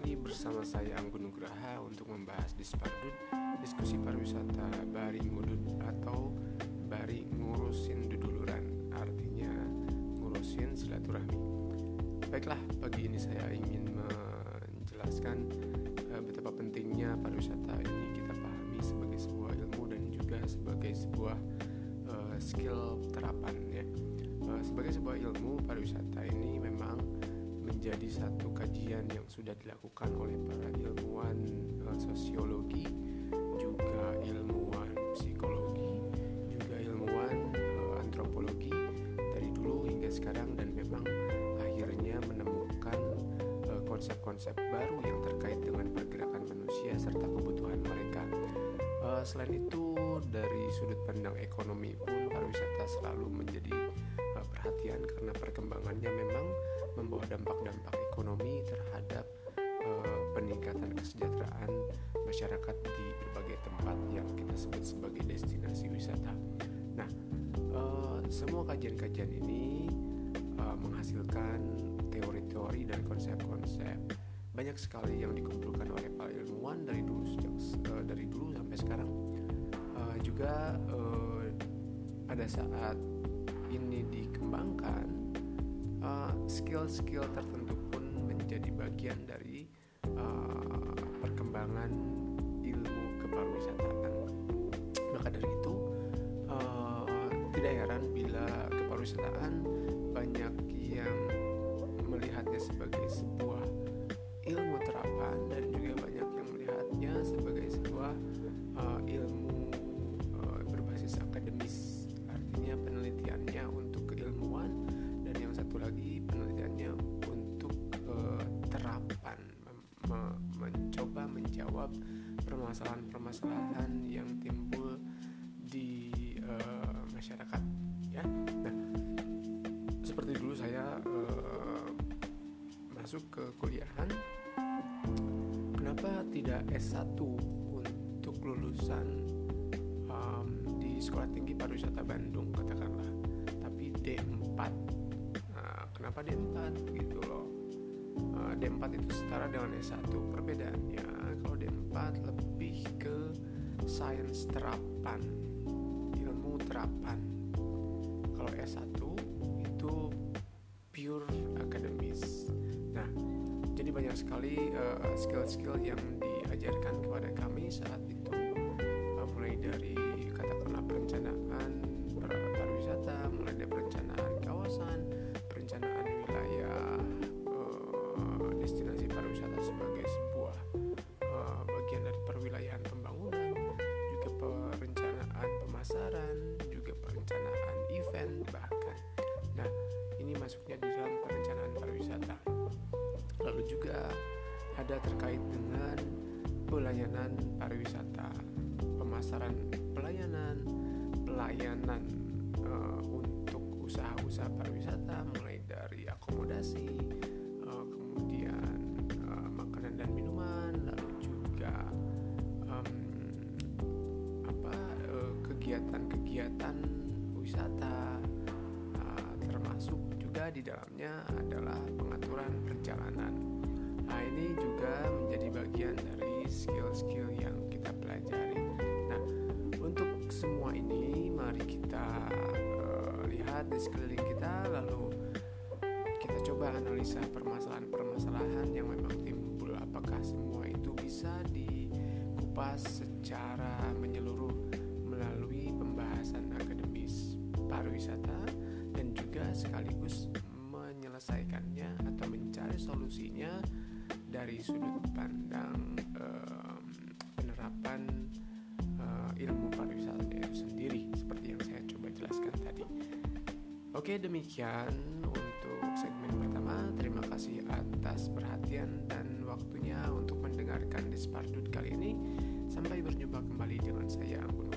bersama saya Anggun Nugraha untuk membahas di Spardut diskusi pariwisata bari ngudut atau bari ngurusin duduluran. Artinya ngurusin silaturahmi. Baiklah pagi ini saya ingin menjelaskan uh, betapa pentingnya pariwisata ini kita pahami sebagai sebuah ilmu dan juga sebagai sebuah uh, skill terapan ya. Uh, sebagai sebuah ilmu pariwisata ini menjadi satu kajian yang sudah dilakukan oleh para ilmuwan uh, sosiologi, juga ilmuwan psikologi, juga ilmuwan uh, antropologi dari dulu hingga sekarang dan memang akhirnya menemukan uh, konsep-konsep baru yang terkait dengan pergerakan manusia serta kebutuhan mereka. Selain itu dari sudut pandang ekonomi pun pariwisata selalu menjadi perhatian karena perkembangannya memang membawa dampak-dampak ekonomi terhadap uh, peningkatan kesejahteraan masyarakat di berbagai tempat yang kita sebut sebagai destinasi wisata. Nah, uh, semua kajian-kajian ini uh, menghasilkan teori-teori dan konsep-konsep banyak sekali yang dikumpulkan oleh para ilmuwan dari dulu sejak uh, dari dulu sampai sekarang. Uh, juga uh, pada saat ini dikembangkan skill-skill uh, tertentu pun menjadi bagian dari uh, perkembangan ilmu kepariwisataan. Maka dari itu uh, tidak heran bila kepariwisataan banyak yang melihatnya sebagai sebuah menjawab permasalahan-permasalahan yang timbul di uh, masyarakat ya. Nah seperti dulu saya uh, masuk ke kuliahan kenapa tidak S1 untuk lulusan um, di Sekolah Tinggi Pariwisata Bandung katakanlah tapi D4 kenapa D4 gitu loh? Uh, D4 itu setara dengan S1 perbedaannya kalau D4 lebih ke sains terapan ilmu terapan. Kalau S1 itu pure akademis. Nah jadi banyak sekali skill skill-skill yang diajarkan kepada kami saat itu. Uh, mulai dari di dalam perencanaan pariwisata. Lalu juga ada terkait dengan pelayanan pariwisata, pemasaran pelayanan, pelayanan uh, untuk usaha-usaha pariwisata mulai dari akomodasi, uh, kemudian uh, makanan dan minuman, lalu juga um, apa kegiatan-kegiatan wisata, di dalamnya adalah pengaturan perjalanan. Nah ini juga menjadi bagian dari skill-skill yang kita pelajari. Nah untuk semua ini mari kita lihat di sekeliling kita lalu kita coba analisa permasalahan-permasalahan yang memang timbul apakah semua itu bisa dikupas secara menyeluruh melalui pembahasan akademis pariwisata juga sekaligus menyelesaikannya atau mencari solusinya dari sudut pandang um, penerapan uh, ilmu pariwisata itu sendiri seperti yang saya coba jelaskan tadi. Oke, demikian untuk segmen pertama. Terima kasih atas perhatian dan waktunya untuk mendengarkan Dispardut kali ini. Sampai berjumpa kembali dengan saya Anggun